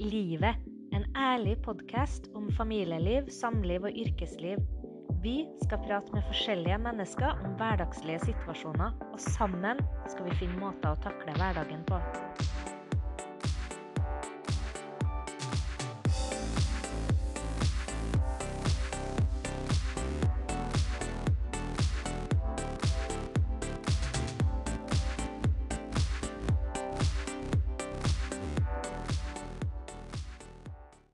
Livet, en ærlig podkast om familieliv, samliv og yrkesliv. Vi skal prate med forskjellige mennesker om hverdagslige situasjoner, og sammen skal vi finne måter å takle hverdagen på.